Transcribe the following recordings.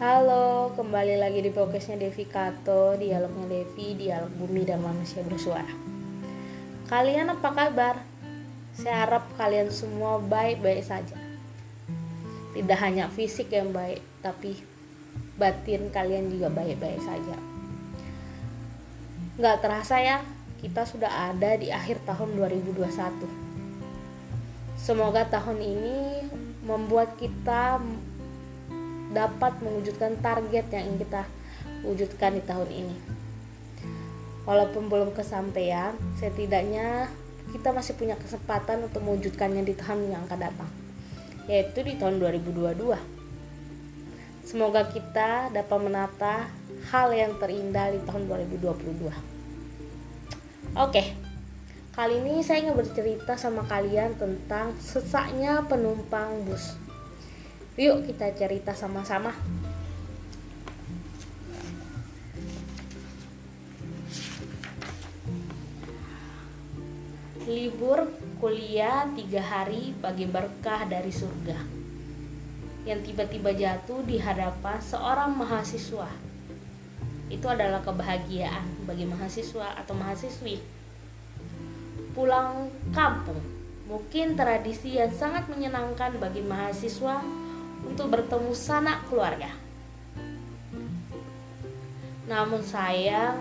Halo, kembali lagi di podcastnya Devi Kato, dialognya Devi, dialog bumi dan manusia bersuara. Kalian apa kabar? Saya harap kalian semua baik-baik saja. Tidak hanya fisik yang baik, tapi batin kalian juga baik-baik saja. Nggak terasa ya, kita sudah ada di akhir tahun 2021. Semoga tahun ini membuat kita dapat mewujudkan target yang ingin kita wujudkan di tahun ini. Walaupun belum kesampaian, setidaknya kita masih punya kesempatan untuk mewujudkannya di tahun yang akan datang, yaitu di tahun 2022. Semoga kita dapat menata hal yang terindah di tahun 2022. Oke, kali ini saya ingin bercerita sama kalian tentang sesaknya penumpang bus. Yuk kita cerita sama-sama. Libur kuliah tiga hari bagi berkah dari surga yang tiba-tiba jatuh di hadapan seorang mahasiswa. Itu adalah kebahagiaan bagi mahasiswa atau mahasiswi. Pulang kampung mungkin tradisi yang sangat menyenangkan bagi mahasiswa untuk bertemu sanak keluarga. Namun sayang,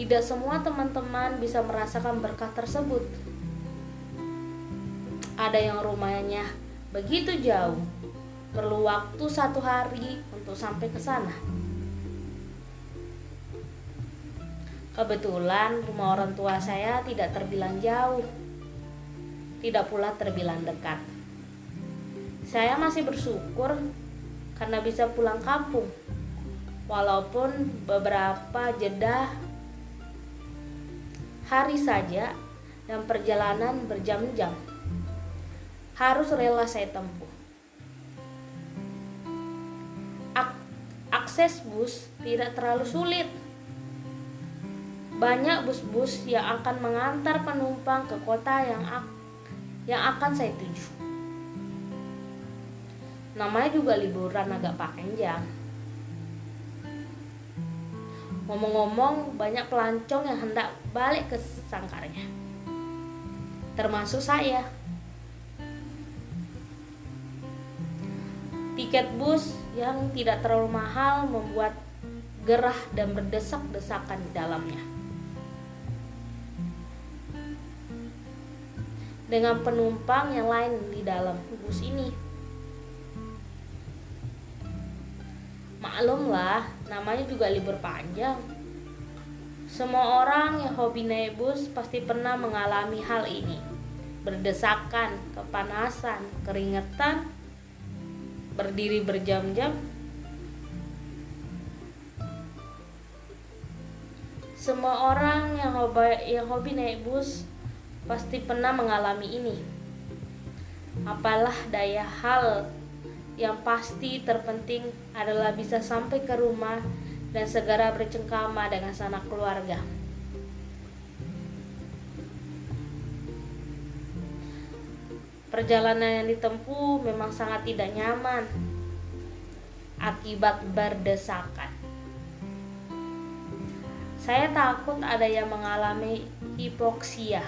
tidak semua teman-teman bisa merasakan berkah tersebut. Ada yang rumahnya begitu jauh, perlu waktu satu hari untuk sampai ke sana. Kebetulan rumah orang tua saya tidak terbilang jauh, tidak pula terbilang dekat. Saya masih bersyukur karena bisa pulang kampung. Walaupun beberapa jeda hari saja dan perjalanan berjam-jam harus rela saya tempuh. Ak akses bus tidak terlalu sulit. Banyak bus-bus yang akan mengantar penumpang ke kota yang yang akan saya tuju namanya juga liburan agak panjang. Ngomong-ngomong banyak pelancong yang hendak balik ke sangkarnya. Termasuk saya. Tiket bus yang tidak terlalu mahal membuat gerah dan berdesak-desakan di dalamnya. Dengan penumpang yang lain di dalam bus ini Maklumlah, namanya juga libur panjang. Semua orang yang hobi naik bus pasti pernah mengalami hal ini. Berdesakan, kepanasan, keringetan, berdiri berjam-jam. Semua orang yang hobi, yang hobi naik bus pasti pernah mengalami ini. Apalah daya hal yang pasti terpenting adalah bisa sampai ke rumah dan segera bercengkama dengan sanak keluarga. Perjalanan yang ditempuh memang sangat tidak nyaman akibat berdesakan. Saya takut ada yang mengalami hipoksia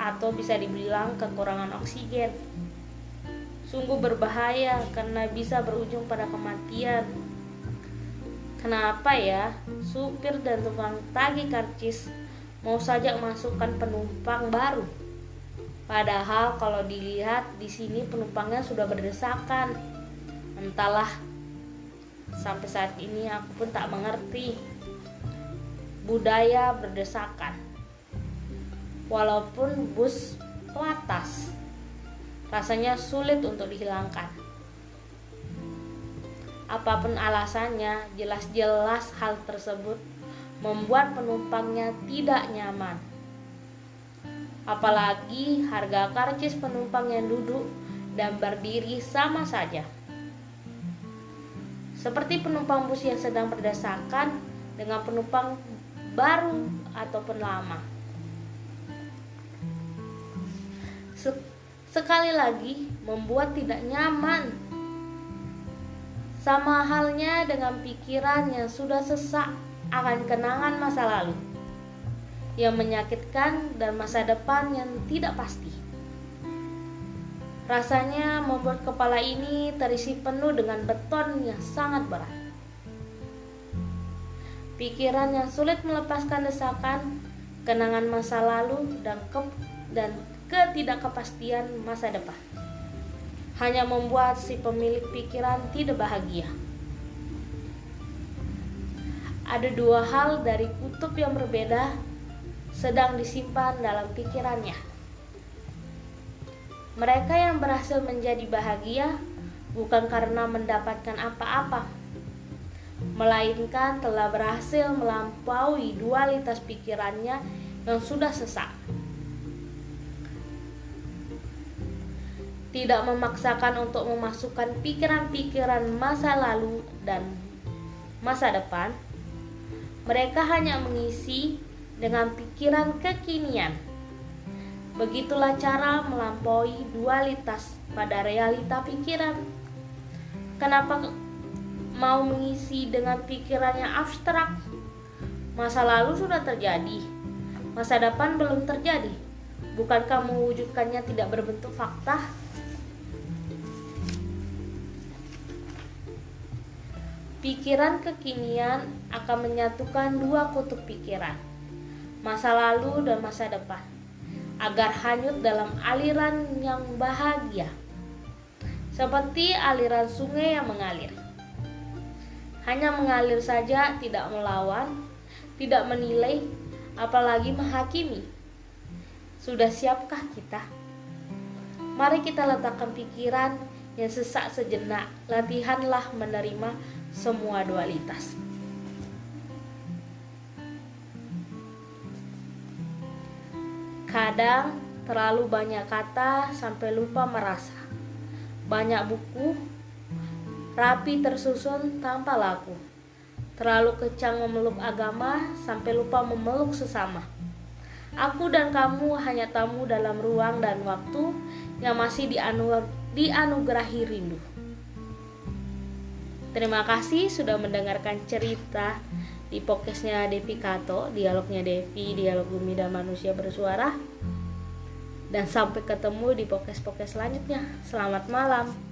atau bisa dibilang kekurangan oksigen sungguh berbahaya karena bisa berujung pada kematian. Kenapa ya supir dan tukang tagih karcis mau saja masukkan penumpang baru? Padahal kalau dilihat di sini penumpangnya sudah berdesakan. Entahlah, sampai saat ini aku pun tak mengerti budaya berdesakan. Walaupun bus pelatas rasanya sulit untuk dihilangkan. Apa pun alasannya, jelas-jelas hal tersebut membuat penumpangnya tidak nyaman. Apalagi harga karcis penumpang yang duduk dan berdiri sama saja. Seperti penumpang bus yang sedang berdasarkan dengan penumpang baru ataupun lama sekali lagi membuat tidak nyaman. Sama halnya dengan pikiran yang sudah sesak akan kenangan masa lalu yang menyakitkan dan masa depan yang tidak pasti. Rasanya membuat kepala ini terisi penuh dengan beton yang sangat berat. Pikiran yang sulit melepaskan desakan, kenangan masa lalu dan ke dan ketidakkepastian masa depan hanya membuat si pemilik pikiran tidak bahagia. Ada dua hal dari kutub yang berbeda sedang disimpan dalam pikirannya. Mereka yang berhasil menjadi bahagia bukan karena mendapatkan apa-apa, melainkan telah berhasil melampaui dualitas pikirannya yang sudah sesak. Tidak memaksakan untuk memasukkan pikiran-pikiran masa lalu dan masa depan. Mereka hanya mengisi dengan pikiran kekinian. Begitulah cara melampaui dualitas pada realita pikiran. Kenapa mau mengisi dengan pikiran yang abstrak? Masa lalu sudah terjadi, masa depan belum terjadi. Bukankah mewujudkannya tidak berbentuk fakta? Pikiran kekinian akan menyatukan dua kutub pikiran, masa lalu dan masa depan, agar hanyut dalam aliran yang bahagia, seperti aliran sungai yang mengalir. Hanya mengalir saja, tidak melawan, tidak menilai, apalagi menghakimi. Sudah siapkah kita? Mari kita letakkan pikiran yang sesak sejenak, latihanlah menerima semua dualitas. Kadang terlalu banyak kata sampai lupa merasa. Banyak buku rapi tersusun tanpa laku. Terlalu kecang memeluk agama sampai lupa memeluk sesama. Aku dan kamu hanya tamu dalam ruang dan waktu yang masih dianugerahi rindu. Terima kasih sudah mendengarkan cerita di podcastnya Devi Kato, dialognya Devi, dialog bumi dan manusia bersuara. Dan sampai ketemu di podcast-podcast selanjutnya. Selamat malam.